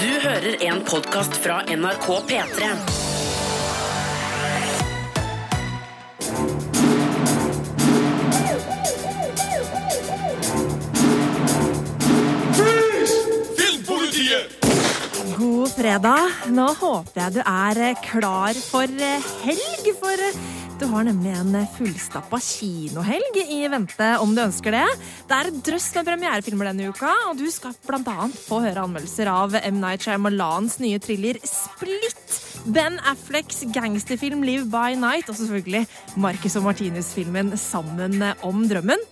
Du hører en podkast fra NRK P3. Filmpolitiet! God fredag. Nå håper jeg du er klar for eh, helg, for eh, du har nemlig en fullstappa kinohelg i vente om du ønsker det. Det er et drøss med premierefilmer denne uka, og du skal bl.a. få høre anmeldelser av M. Night Shyamalans nye thriller Split, Ben Afflecks gangsterfilm Live by Night og selvfølgelig Marcus og Martinus-filmen Sammen om drømmen.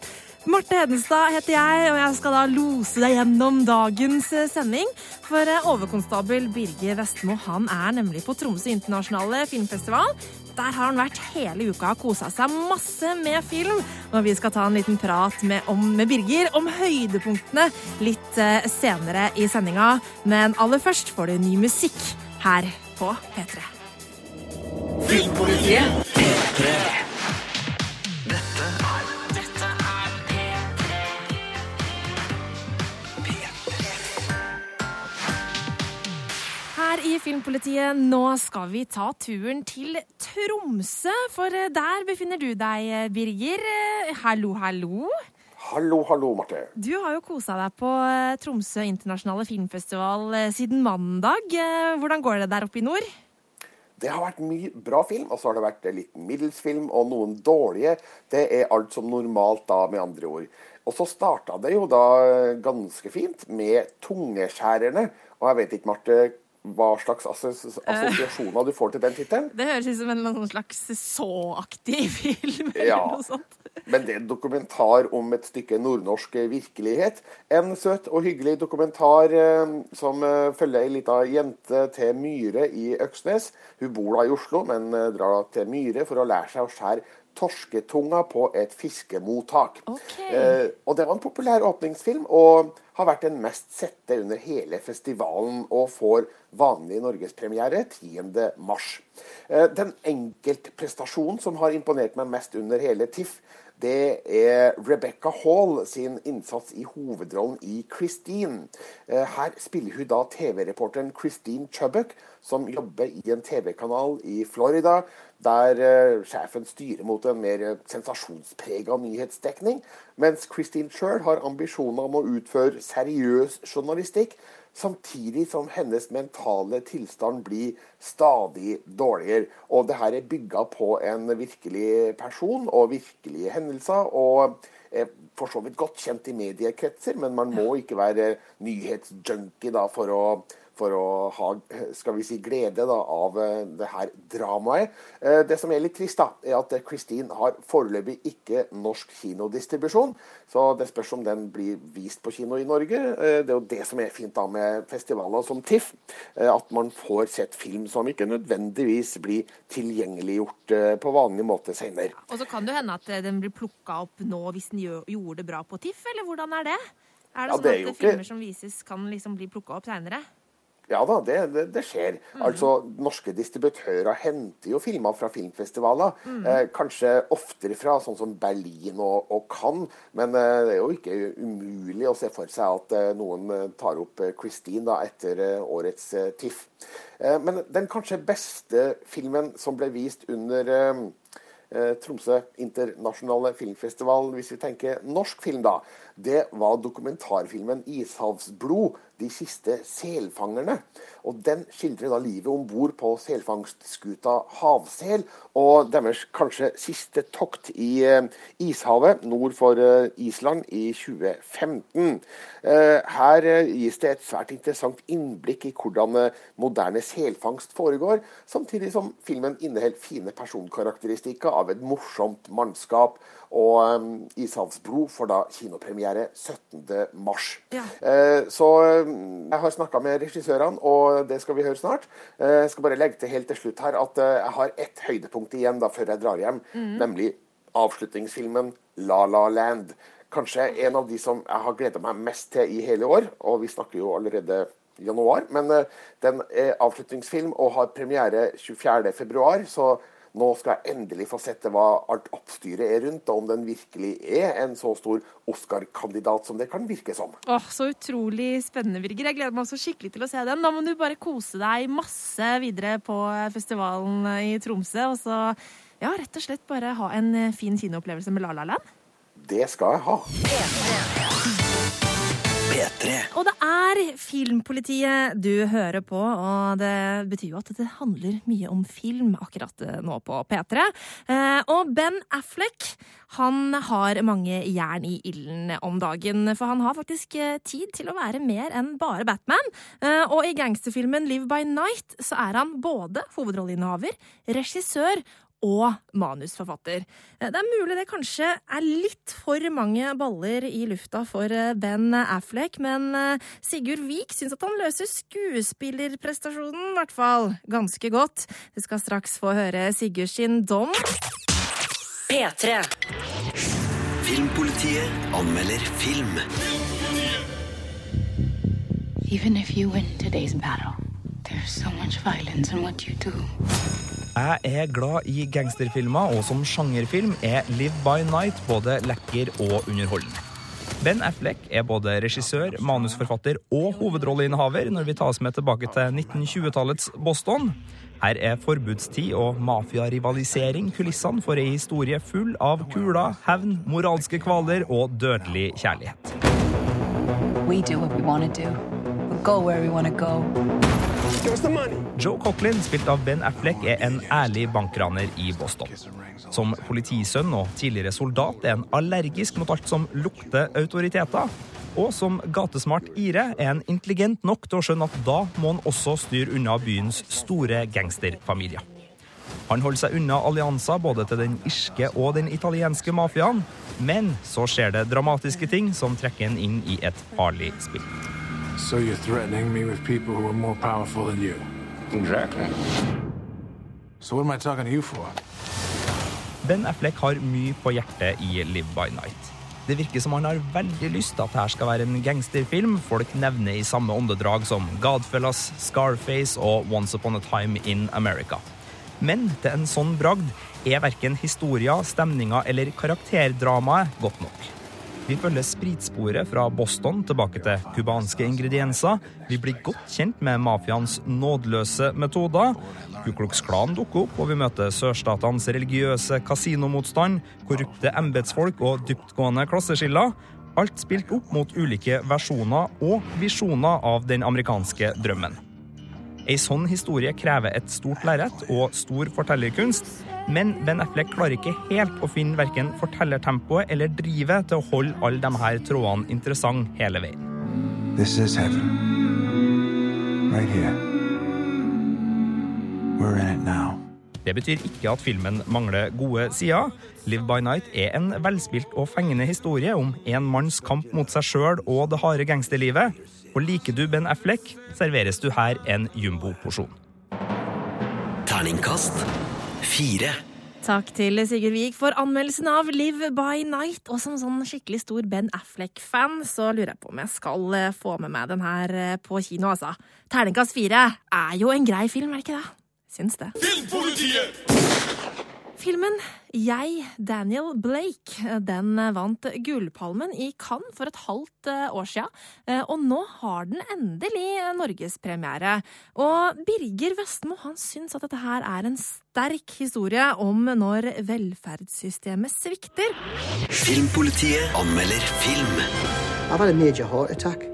Marte Hedenstad heter jeg, og jeg skal da lose deg gjennom dagens sending. For eh, overkonstabel Birger Vestmo han er nemlig på Tromsø internasjonale filmfestival. Der har han vært hele uka og kosa seg masse med film. Og vi skal ta en liten prat med, om, med Birger om høydepunktene litt eh, senere i sendinga. Men aller først får du ny musikk her på P3. Filmpolitiet. Her i Filmpolitiet, nå skal vi ta turen til Tromsø. For eh, der befinner du deg, eh, Birger. Eh, Hallo, hallo. Hallo, hallo, Marte. Du har jo kosa deg på Tromsø internasjonale filmfestival siden mandag. Hvordan går det der oppe i nord? Det har vært mye bra film, og så har det vært litt middels film og noen dårlige. Det er alt som normalt da, med andre ord. Og så starta det jo da ganske fint med Tungeskjærerne. Og jeg vet ikke, Marte, hva slags assos assosiasjoner du får til den tittelen? Det høres ut som en slags så-aktig film. Ja. eller noe sånt. Men det er en dokumentar om et stykke nordnorsk virkelighet. En søt og hyggelig dokumentar eh, som eh, følger ei lita jente til Myhre i Øksnes. Hun bor da i Oslo, men eh, drar til Myhre for å lære seg å skjære torsketunga på et fiskemottak. Okay. Eh, og det var en populær åpningsfilm, og har vært den mest sette under hele festivalen, og får vanlig norgespremiere 10. mars. Eh, den enkeltprestasjonen som har imponert meg mest under hele TIFF, det er Rebecca Hall sin innsats i hovedrollen i Christine. Eh, Her spiller hun da TV-reporteren Christine Chubbuck, som jobber i en TV-kanal i Florida, der eh, sjefen styrer mot en mer sensasjonsprega nyhetsdekning, mens Christine sjøl har ambisjoner om å utføre seriøs journalistikk, samtidig som hennes mentale tilstand blir stadig dårligere. Og det her er bygga på en virkelig person og virkelige hendelser. og er for så vidt godt kjent i mediekretser, men man må ikke være nyhetsjunkie for å, for å ha skal vi si, glede da, av eh, det her dramaet. Eh, Det som er litt trist, da, er at Christine har foreløpig ikke norsk kinodistribusjon. Så det spørs om den blir vist på kino i Norge. Eh, Det er jo det som er fint da med festivaler som TIFF. eh, At man får sett film som ikke nødvendigvis blir tilgjengeliggjort eh, på vanlig måte senere. Og så kan det hende at eh, den blir plukka opp nå hvis den gjorde det bra på TIFF, eller hvordan er det? Er det Ja, sånn det at jo ikke- filmer som vises, kan liksom bli plukka opp seinere? Ja da, det, det, det skjer. Altså, Norske distributører henter jo filmer fra filmfestivaler. Eh, kanskje oftere fra sånn som Berlin og, og Cannes, men eh, det er jo ikke umulig å se for seg at eh, noen eh, tar opp eh, Christine da, etter eh, årets TIFF. Eh, men den kanskje beste filmen som ble vist under Tromsø internasjonale filmfestival, hvis vi tenker norsk film, da, det var dokumentarfilmen 'Ishavsblod'. De siste selfangerne. Og Den skildrer da livet om bord på selfangstskuta Havsel, og deres kanskje siste tokt i eh, ishavet nord for eh, Island i 2015. Eh, her gis det et svært interessant innblikk i hvordan moderne selfangst foregår, samtidig som filmen inneholder fine personkarakteristikker av et morsomt mannskap. Og um, 'Ishavsblod' får da kinopremiere 17.3. Ja. Eh, så eh, jeg har snakka med regissørene, og det skal vi høre snart. Eh, jeg skal bare legge til helt til slutt her at eh, jeg har ett høydepunkt igjen da før jeg drar hjem, nemlig avslutningsfilmen 'La La Land'. Kanskje en av de som jeg har gleda meg mest til i hele år, og vi snakker jo allerede januar. Men den er avslutningsfilm og har premiere 24.2, så Nå skal jeg endelig få sette hva alt oppstyret er rundt, og om den virkelig er en så stor Oscar-kandidat som det kan virke som. Åh, Så utrolig spennende, Birger. Jeg gleder meg også skikkelig til å se den. Da må du bare kose deg masse videre på festivalen i Tromsø. Og så ja, rett og slett bare ha en fin kinoopplevelse med La La Land. Det skal jeg ha. P3. Og det er Filmpolitiet du hører på, og det betyr jo at det handler mye om film akkurat nå på P3. Eh, Og Ben Affleck han har mange jern i ilden om dagen, for han har faktisk eh, tid til å være mer enn bare Batman. Eh, Og i gangsterfilmen Live by Night så er han både hovedrolleinnehaver, regissør og manusforfatter. Eh, Det er mulig det kanskje er litt for mange baller i lufta for eh, Ben Affleck, men eh, Sigurd Vik syns at han løser skuespillerprestasjonen i hvert fall ganske godt. Vi skal straks få høre Sigurd sin dom. P3. Filmpolitiet anmelder film. Even if you win today's battle, there's so much violence in what you do. Jeg er glad i gangsterfilmer, og som sjangerfilm er Live by Night både lekker og underholdende. Ben Affleck er både regissør, manusforfatter og hovedrolleinnehaver når vi tas med tilbake til 1920-tallets Boston. Her er forbudstid og mafiarivalisering kulissene for ei historie full av kuler, hevn, moralske kvaler og dødelig kjærlighet. We do what we want to do. We'll go where we want. Joe Coughlin, spilt av Ben Affleck, er en ærlig bankraner i Boston. Som politisønn og tidligere soldat er han allergisk mot alt som lukter autoriteter. Og som gatesmart ire er han intelligent nok til å skjønne at da må han også styre unna byens store gangsterfamilier. Han holder seg unna allianser både til den irske og den italienske mafiaen, men så skjer det dramatiske ting som trekker han inn i et farlig spill. So you're threatening me with people who are more powerful than you? Exactly. So what am I talking to you for? Ben Affleck har mye på hjertet i Live by Night. Det virker som han har veldig lyst til at dette skal være en gangsterfilm folk nevner i samme åndedrag som Godfellas, Scarface og Once Upon a Time in America. Men til en sånn bragd er verken historia, stemninga eller karakterdramaet godt nok. Vi følger spritsporet fra Boston tilbake til cubanske ingredienser. Vi blir godt kjent med mafiaens nådeløse metoder. Ku Klux Klan dukker opp, og vi møter sørstatenes religiøse kasinomotstand, korrupte embetsfolk og dyptgående klasseskiller. Alt spilt opp mot ulike versjoner og visjoner av den amerikanske drømmen. Ei sånn historie krever et stort lerret og stor fortellerkunst, men Ben Affleck klarer ikke helt å finne verken fortellertempoet eller drivet til å holde alle de her trådene interessant hele veien. This is heaven. Right here. We're in betyr ikke at filmen mangler gode sider. Live by Night er en velspilt og fengende historie om en manns kamp mot seg sjøl og det harde gangsterlivet. Og liker du Ben Affleck, serveres du her en jumboporsjon. Terningkast fire. Takk til Sigurd Vik for anmeldelsen av Live by Night. Og som sånn skikkelig stor Ben Affleck-fan, så lurer jeg på om jeg skal eh, få med meg den her eh, på kino, altså. Terningkast fire er jo en grei film, er det ikke det? Syns det. Filmpolitiet. Filmen Jeg, Daniel Blake, den vant Gullpalmen i Cannes for et halvt eh, år siden. Eh, Og nå har den endelig norgespremiere. Og Birger Vestmo han syns at dette her er en sterk historie om når velferdssystemet svikter. Filmpolitiet anmelder film. I've had a major heart attack.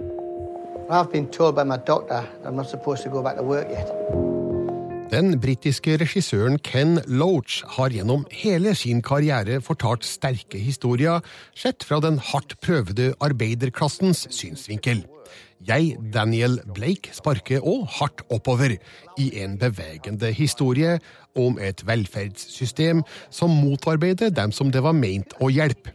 I've been told by my doctor that I'm not supposed to go back to work yet. Den britiske regissøren Ken Loach har gjennom hele sin karriere fortalt sterke historier, sett fra den hardt prøvede arbeiderklassens synsvinkel. Jeg, Daniel Blake, sparker òg hardt oppover i en bevegende historie om et velferdssystem som motarbeider dem som det var meint å hjelpe.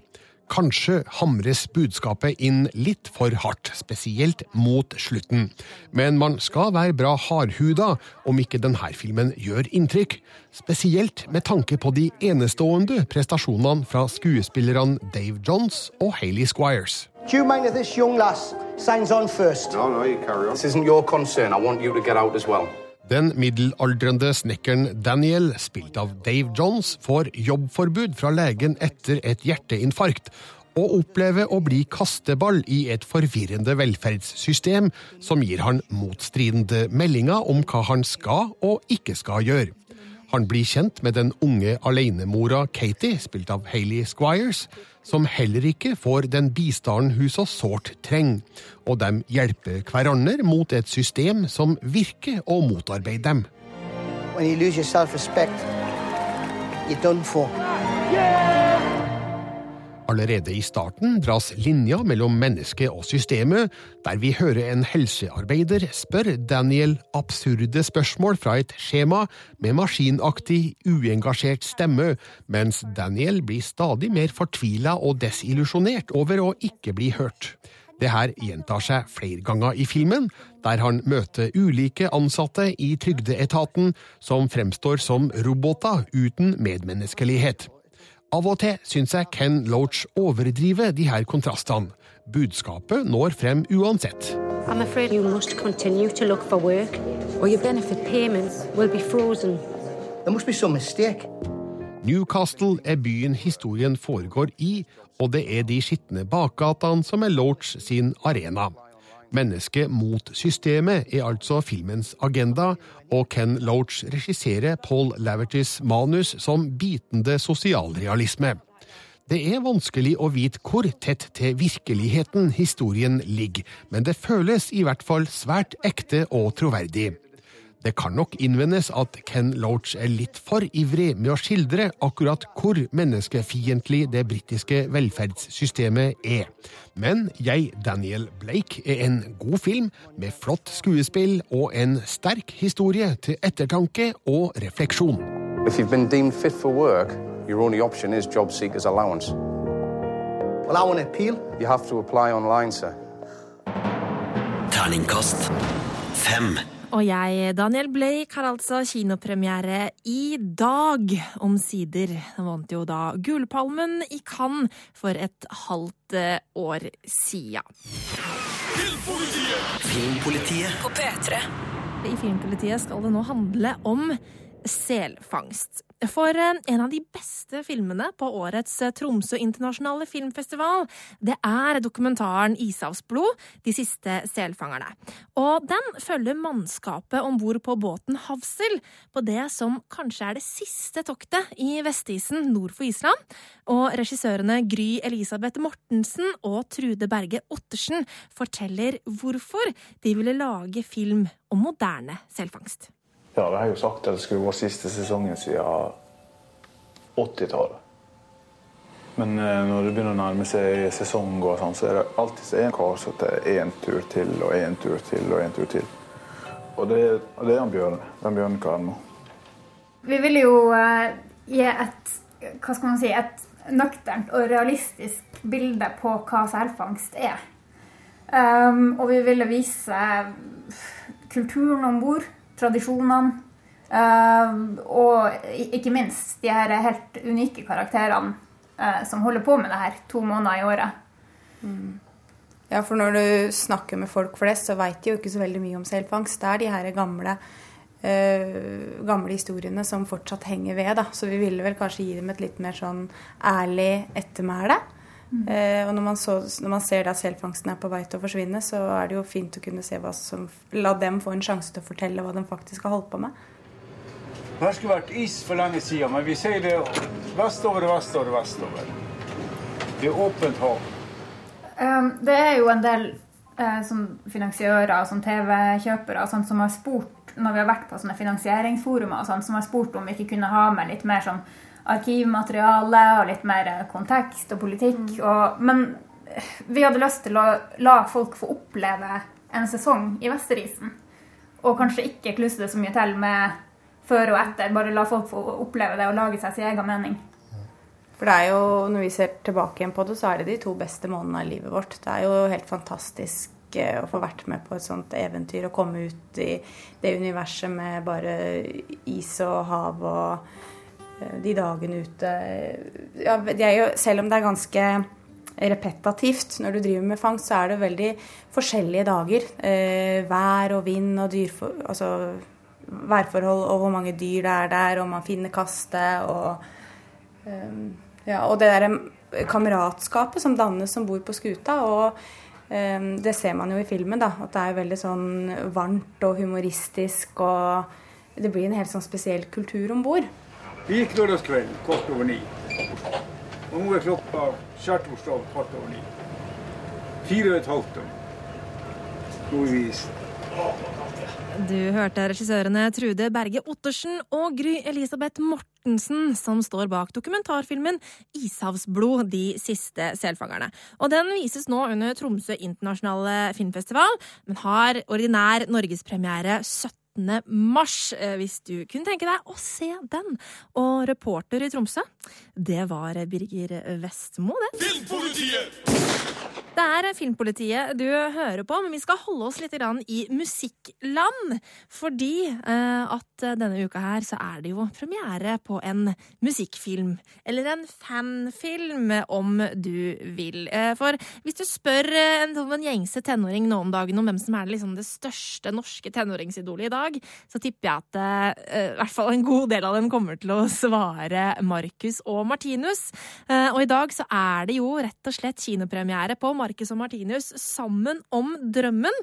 Kanskje hamres budskapet inn litt for hardt, spesielt mot slutten. Men man skal være bra hardhuda om ikke denne filmen gjør inntrykk. Spesielt med tanke på de enestående prestasjonene fra skuespillerne Dave Johns og Hayley Squires. Do you mind if this young lass signs on first? No, no, you carry on. This isn't your concern. I want you to get out as well. Den middelaldrende snekkeren Daniel, spilt av Dave Johns, får jobbforbud fra legen etter et hjerteinfarkt, og opplever å bli kasteball i et forvirrende velferdssystem som gir han motstridende meldinger om hva han skal og ikke skal gjøre. Han blir kjent med den unge alenemora Katie, spilt av Hayley Squires, som heller ikke får den bistanden hun så sårt trenger, og de hjelper hverandre mot et system som virker å motarbeide dem. When you lose your self-respect, you're done for. Allerede i starten dras linja mellom mennesket og systemet, der vi hører en helsearbeider spør Daniel absurde spørsmål fra et skjema med maskinaktig, uengasjert stemme, mens Daniel blir stadig mer fortvila og desillusjonert over å ikke bli hørt. Det her gjentar seg flere ganger i filmen, der han møter ulike ansatte i trygdeetaten som fremstår som roboter uten medmenneskelighet. Av og til syns jeg Ken Loach overdriver de her kontrastene. Budskapet når frem uansett. I'm afraid you must continue to look for work, or your benefit payments will be frozen. There must be some mistake. Newcastle er byen historien foregår i, og det er de skitne bakgatene som er Loach sin arena. Mennesket mot systemet er altså filmens agenda, og Ken Loach regisserer Paul Lavertys manus som bitende sosialrealisme. Det er vanskelig å vite hvor tett til virkeligheten historien ligger, men det føles i hvert fall svært ekte og troverdig. Det kan nok innvendes at Ken Loach er litt for ivrig med å skildre akkurat hvor menneskefiendtlig det britiske velferdssystemet er. Men Jeg, Daniel Blake, er en god film med flott skuespill og en sterk historie til ettertanke og refleksjon. If you've been deemed fit for work, your only option is job seekers allowance. Well, I want to appeal. You have to apply online, sir. Terningkast. Og jeg, Daniel Blake, har altså kinopremiere i dag, omsider. Den vant jo da Gullpalmen i Cannes for et halvt eh, år sia. Filmpolitiet På P3. I Filmpolitiet skal det nå handle om selfangst. For eh, en av de beste filmene på årets eh, Tromsø internasjonale filmfestival, det er dokumentaren Ishavsblod, de siste selfangerne. Og den følger mannskapet om bord på båten Havsel på det som kanskje er det siste toktet i Vestisen nord for Island. Og regissørene Gry Elisabeth Mortensen og Trude Berge Ottersen forteller hvorfor de ville lage film om moderne selfangst. Ja, det har jeg jo sagt at det skulle være siste sesongen siden 80-tallet. Men eh, når det begynner å nærme seg sesong, og sånn, så er det alltid en kar som tar én tur til og én tur til og én tur til. Og det, det er han Bjørn. Den bjørnekaren nå. Vi ville jo eh, gi et hva skal man si, et nøkternt og realistisk bilde på hva selfangst er. Um, og vi ville vise kulturen om bord, tradisjonene. Um, og ikke minst de her helt unike karakterene eh, som holder på med det her to måneder i året. Ja, for når du snakker med folk flest, så veit de jo ikke så veldig mye om selfangst. Det er de her gamle, eh, gamle historiene som fortsatt henger ved. Da. Så vi ville vel kanskje gi dem et litt mer sånn ærlig ettermæle. Eh, og når man, så, når man ser at selfangsten er på vei til å forsvinne, så er det jo fint å kunne se hva som La dem få en sjanse til å fortelle hva de faktisk har holdt på med. Det skulle vært is for lenge siden, men vi ser det vestover og vestover og vestover. Det er åpent hav. Um, det er jo en del eh, som finansiører og TV-kjøpere som har spurt når vi har vært på sånne finansieringsforumer, og sånt, som har spurt om vi ikke kunne ha med litt mer sånn arkivmateriale og litt mer kontekst og politikk. Og, men vi hadde lyst til å la folk få oppleve en sesong i Vesterisen. Og kanskje ikke klusse det så mye til med før og etter. Bare la folk få oppleve det og lage seg sin egen mening. For det er jo, når vi ser tilbake igjen på det, så er det de to beste månedene av livet vårt. Det er jo helt fantastisk eh, å få vært med på et sånt eventyr og komme ut i det universet med bare is og hav og de dagene ute. Ja, jo, selv om det er ganske repetativt når du driver med fangst, så er det veldig forskjellige dager. Eh, vær og vind og dyrfor... Altså værforhold og hvor mange dyr det er der, og man finner kastet og eh, Ja, og det derre kameratskapet som dannes som bor på skuta. og um, det ser man jo i filmen, da, at det er veldig sånn varmt og humoristisk. Og det blir en helt sånn spesiell kultur om bord. Vi gikk lørdagskvelden kvart over ni. Og nå er klokka skjærtorsdag kvart over ni. Fire og et halvt døgn. Nå er vi. Du hørte regissørene Trude Berge Ottersen og Gry Elisabeth Mortensen, som står bak dokumentarfilmen Ishavsblod de siste selfangerne. Og den vises nå under Tromsø internasjonale filmfestival, men har ordinær norgespremiere 17 mars, eh, hvis du kunne tenke deg å se den. Og reporter i Tromsø, det var Birger Vestmo, det. Det er Filmpolitiet du hører på, men vi skal holde oss litt i musikkland. Fordi eh, at denne uka her så er det jo premiere på en musikkfilm. Eller en fanfilm, om du vil. Eh, for hvis du spør en, en gjengse tenåring nå om dagen om hvem som er det, liksom, det største norske tenåringsidolet i dag, så tipper jeg at eh, i hvert fall en god del av dem kommer til å svare Marcus og Martinus. Eh, og i dag så er det jo rett og slett kinopremiere på Marcus og Martinus sammen om drømmen.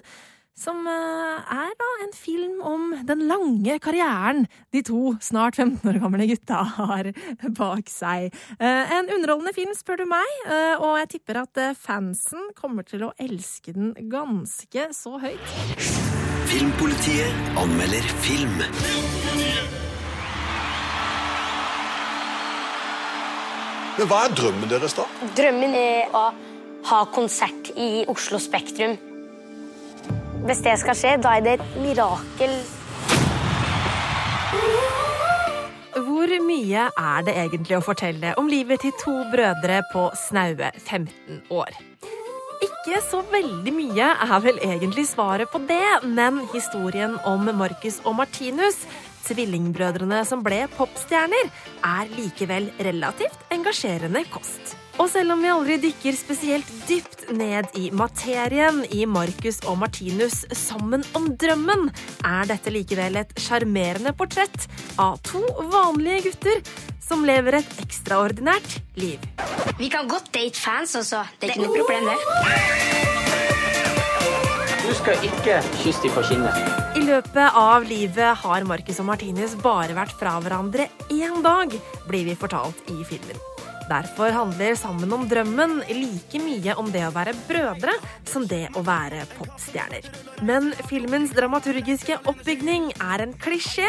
Som eh, er da en film om den lange karrieren de to snart 15 år gamle gutta har bak seg. Eh, En underholdende film, spør du meg, eh, og jeg tipper at fansen kommer til å elske den ganske så høyt. Filmpolitiet anmelder film. Men hva er drømmen deres, da? Drømmen er å ha konsert i Oslo Spektrum. Hvis det skal skje, da er det et mirakel. Hvor mye er det egentlig å fortelle om livet til to brødre på snaue 15 år? Ikke så veldig mye er vel egentlig svaret på det, men historien om Marcus og Martinus, tvillingbrødrene som ble popstjerner, er likevel relativt engasjerende kost. Og selv om vi aldri dykker spesielt dypt ned i materien i Marcus og Martinus sammen om drømmen, er dette likevel et sjarmerende portrett av to vanlige gutter som lever et ekstraordinært liv. Vi kan godt date fans også. Det er ikke noe problem, det. Du skal ikke kysse dem på kinnet. I løpet av livet har Marcus og Martinus bare vært fra hverandre én dag, blir vi fortalt i filmen. Derfor handler Sammen om drømmen like mye om det å være brødre som det å være popstjerner. Men filmens dramaturgiske oppbygning er en klisjé.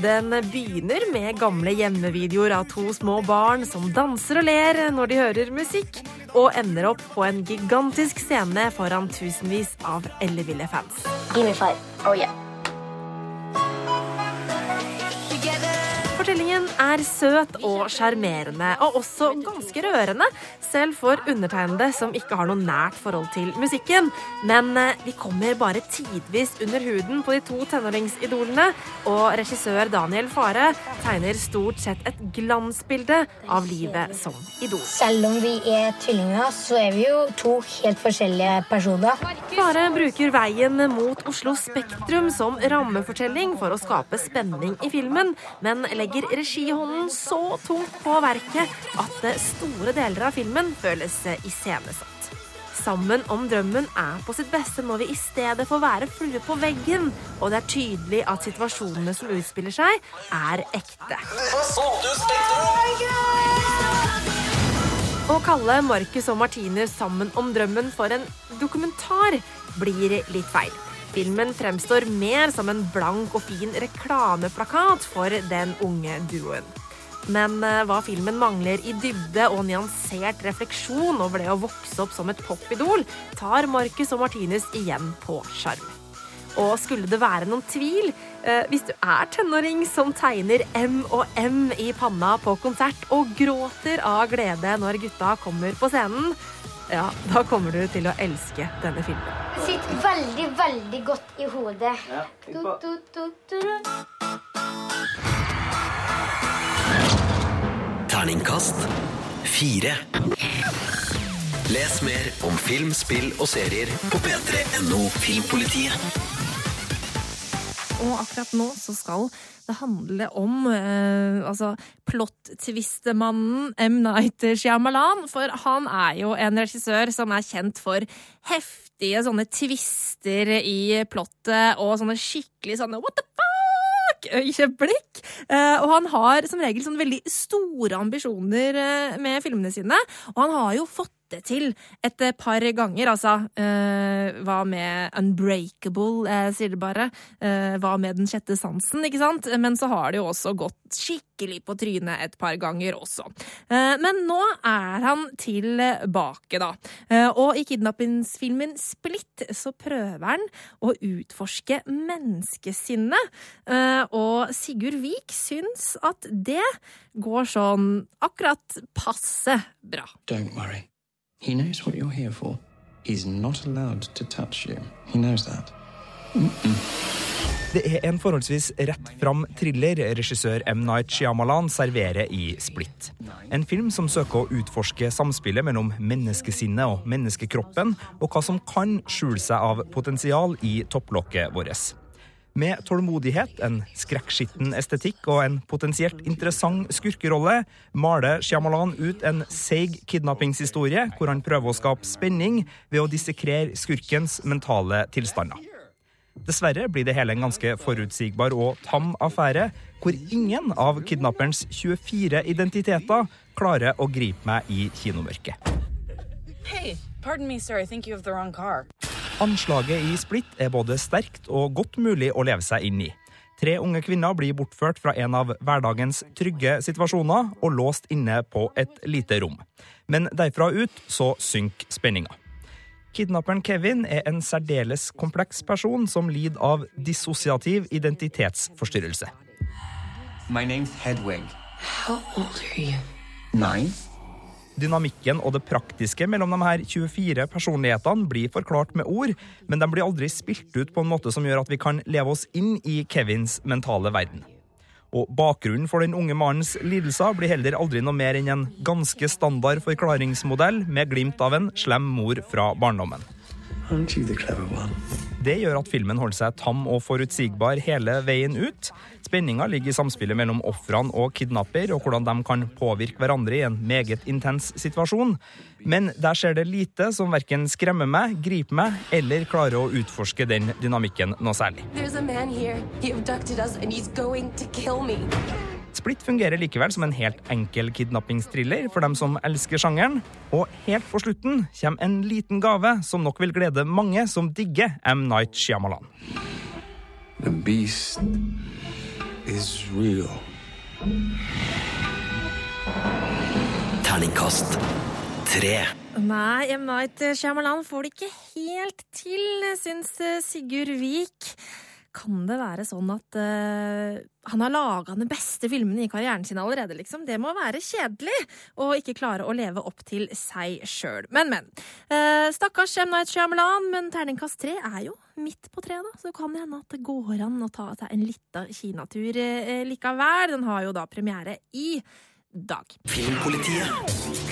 Den begynner med gamle hjemmevideoer av to små barn som danser og ler når de hører musikk, og ender opp på en gigantisk scene foran tusenvis av elleville fans. Give me five. Oh yeah. Fortellingen er søt og sjarmerende, og også ganske rørende, selv for undertegnede som ikke har noe nært forhold til musikken. Men eh, vi kommer bare tidvis under huden på de to tenåringsidolene, og regissør Daniel Fare tegner stort sett et glansbilde av livet som idol. Selv om vi er tvillinger, så er vi jo to helt forskjellige personer. Fare bruker veien mot Oslo Spektrum som rammefortelling for å skape spenning i filmen, men legger regihånden så tungt på verket at det store deler av filmen føles iscenesatt. Sammen om drømmen er på sitt beste når vi i stedet får være flue på veggen, og det er tydelig at situasjonene som utspiller seg, er ekte. Å kalle Marcus og Martinus sammen om drømmen for en dokumentar blir litt feil. Filmen fremstår mer som en blank og fin reklameplakat for den unge duoen. Men eh, hva filmen mangler i dybde og nyansert refleksjon over det å vokse opp som et popidol, tar Marcus og Martinus igjen på sjarm. Og skulle det være noen tvil, eh, hvis du er tenåring som tegner M og M i panna på konsert og gråter av glede når gutta kommer på scenen, ja, da kommer du til å elske denne filmen. Det sitter veldig, veldig godt i hodet. Du, du, du, du. Terningkast fire. Les mer om film, spill og serier på p3.no Filmpolitiet. Og akkurat nå så skal det handle om eh, altså plott-tvistemannen M. Night Shyamalan. For han er jo en regissør som er kjent for heftige sånne tvister i plottet og sånne skikkelig sånne what the øyeblikk. Eh, og han har som regel sånn veldig store ambisjoner eh, med filmene sine. Og han har jo fått det til et par ganger. Altså, eh, hva med Unbreakable, eh, sier det bare. Eh, hva med Den sjette sansen, ikke sant? Men så har det jo også gått skikkelig på trynet et par ganger også. Eh, men nå er han tilbake, da. Eh, og i kidnappingsfilmen Split så prøver han å utforske menneskesinnet. Eh, og Sigurd Vik syns at det går sånn akkurat passe bra. Don't worry. He knows what you're here for. He's not allowed to touch you. He knows that. Det er en forholdsvis rett fram thriller regissør M. Night Shyamalan serverer i Split. En film som søker å utforske samspillet mellom menneskesinnet og menneskekroppen, og hva som kan skjule seg av potensial i topplokket vårt. Med tålmodighet, en skrekkskitten estetikk og en potensielt interessant skurkerolle maler Shyamalan ut en seig kidnappingshistorie hvor han prøver å skape spenning ved å dissekrere skurkens mentale tilstander. Dessverre blir det hele en ganske forutsigbar og tam affære, hvor ingen av kidnapperens 24 identiteter klarer å gripe meg i kinomørket. Hey, pardon me, sir. I think you have the wrong car. Anslaget i Splitt er både sterkt og godt mulig å leve seg inn i. Tre unge kvinner blir bortført fra en av hverdagens trygge situasjoner og låst inne på et lite rom. Men derfra ut så synker spenninga. Kidnapperen Kevin er en særdeles kompleks person som lider av dissosiativ identitetsforstyrrelse. My name's Hedwig. How old are you? Nine. Dynamikken og det praktiske mellom de her 24 personlighetene blir forklart med ord, men de blir aldri spilt ut på en måte som gjør at vi kan leve oss inn i Kevins mentale verden. Og bakgrunnen for den unge mannens lidelser blir heller aldri noe mer enn en ganske standard forklaringsmodell med glimt av en slem mor fra barndommen. Aren't you the clever one? Det gjør at filmen holder seg tam og forutsigbar hele veien ut. Spenninga ligger i samspillet mellom ofrene og kidnapper, og hvordan de kan påvirke hverandre i en meget intens situasjon. Men der skjer det lite som verken skremmer meg, griper meg eller klarer å utforske den dynamikken noe særlig. There's a man here. He abducted us and he's going to kill me. Split fungerer likevel som en helt enkel kidnappingsthriller for dem som elsker sjangeren. Og helt på slutten kommer en liten gave som nok vil glede mange som digger M. Night Shyamalan. The beast is real. Terningkast tre. Nei, M. Night Shyamalan får det ikke helt til, syns Sigurd Vik. Kan det være sånn at uh, han har laga den beste filmen i karrieren sin allerede, liksom? Det må være kjedelig å ikke klare å leve opp til seg sjøl. Men, men. Uh, stakkars M. Night Shyamalan, men terningkast tre er jo midt på treet, da. Så kan det hende at det går an å ta seg en lita kinatur uh, likevel. Den har jo da premiere i dag. Filmpolitiet.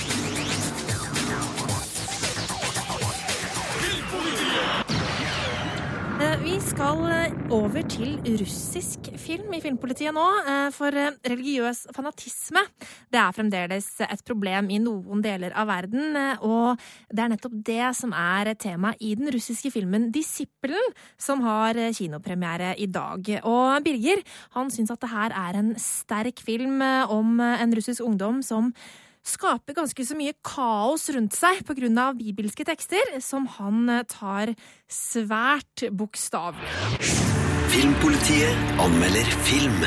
Vi skal eh, over til russisk film i Filmpolitiet nå. eh, For eh, religiøs fanatisme det er fremdeles et problem i noen deler av verden. eh, Og det er nettopp det som er tema i den russiske filmen Disippelen, som har eh, kinopremiere i dag. Og Birger han syns at det her er en sterk film eh, om eh, en russisk ungdom som skaper ganske så mye kaos rundt seg pga. bibelske tekster, som han eh, tar svært bokstavelig. Filmpolitiet anmelder film.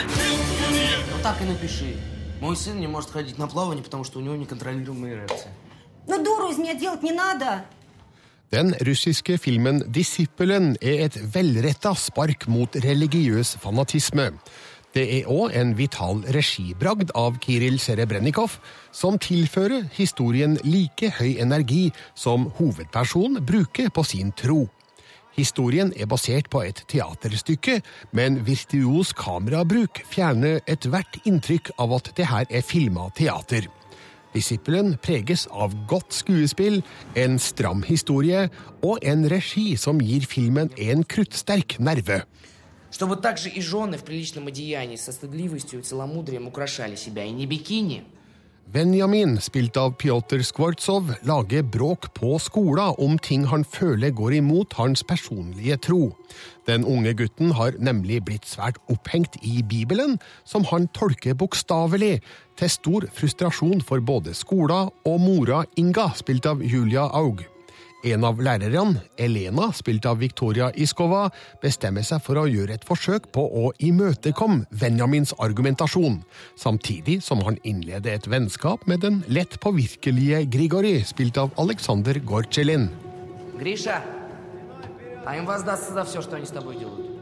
Так и напиши. Мой сын не может ходить на плавание, потому что у него неконтролируемая эрекция. Ну, дуру из меня делать не надо. Den russiske filmen Disippelen er et velretta spark mot religiøs fanatisme. Det er òg en vital regibragd av Kiril Serebrennikov, som tilfører historien like høy energi som hovedpersonen bruker på sin tro. Historien er basert på et teaterstykke, men virtuos kamerabruk fjerner ethvert inntrykk av at det her er filma teater. Disippelen preges av godt skuespill, en stram historie og en regi som gir filmen en kruttsterk nerve Чтобы также и жены в приличном одеянии со стыдливостью и целомудрием украшали себя, и не бикини. Benjamin, spilt av Pjotr Skvortsov, lager bråk på skolen om ting han føler går imot hans personlige tro. Den unge gutten har nemlig blitt svært opphengt i Bibelen, som han tolker bokstavelig, til stor frustrasjon for både skolen og mora Inga, spilt av Julia Aug. En av lærerne, Elena, spilt av Viktoria Iskova, bestemmer seg for å gjøre et forsøk på å imøtekomme Benjamins argumentasjon, samtidig som han innleder et vennskap med den lett påvirkelige Grigori, spilt av Alexander Gorchelin. Гриша, а им воздастся за все, что они с тобой делают.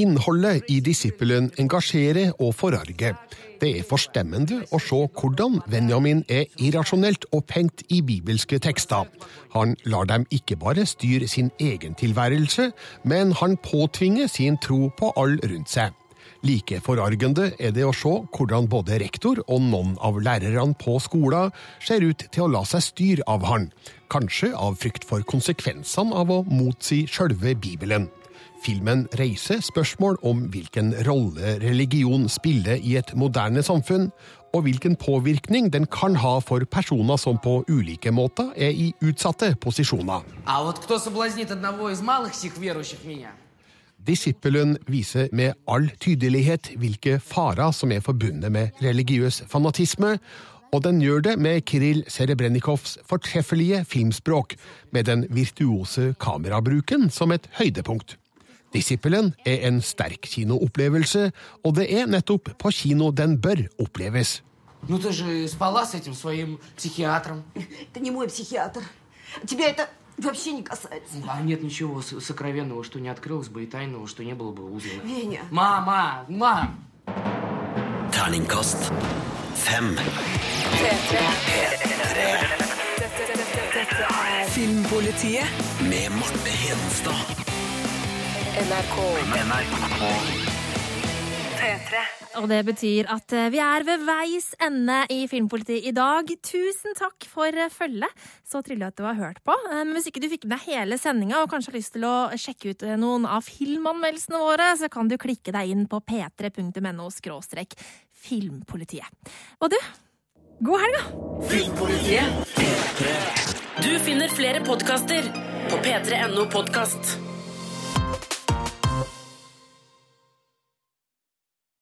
Innholdet i disippelen engasjerer og forarger. Det er forstemmende å se hvordan Benjamin er irrasjonelt opphengt i bibelske tekster. Han lar dem ikke bare styre sin egen tilværelse, men han påtvinger sin tro på all rundt seg. Like forargende er det å se hvordan både rektor og noen av lærerne på skolen ser ut til å la seg styre av han, kanskje av frykt for konsekvensene av å motsi sjølve Bibelen. Filmen reiser spørsmål om hvilken rolle religion spiller i et moderne samfunn, og hvilken påvirkning den kan ha for personer som på ulike måter er i utsatte posisjoner. Disippelen viser med all tydelighet hvilke farer som er forbundet med religiøs fanatisme, og den gjør det med Kiril Serebrennikovs fortreffelige filmspråk, med den virtuose kamerabruken som et høydepunkt. Disippelen er en sterk kinoopplevelse, og det er nettopp på kino den bør oppleves. Ну ты же спала с этим своим психиатром. Это не мой психиатр. Тебя это вообще не касается. А нет ничего с- сокровенного, что не открылось бы, и тайного, что не было бы узнано. Веня. Мама, мам! Terningkast fem. Filmpolitiet Med Marte Hedenstad. NRK. P3. Og det betyr at eh, vi er ved veis ende i Filmpolitiet i dag. Tusen takk for eh, følget. Så trivelig at du har hørt på. Eh, Men hvis ikke du fikk med deg hele sendinga og kanskje har lyst til å sjekke ut noen av filmanmeldelsene våre, så kan du klikke deg inn på p3.no filmpolitiet. Og du, god helg, da! Filmpolitiet. Du finner flere podkaster på p3.no podkast.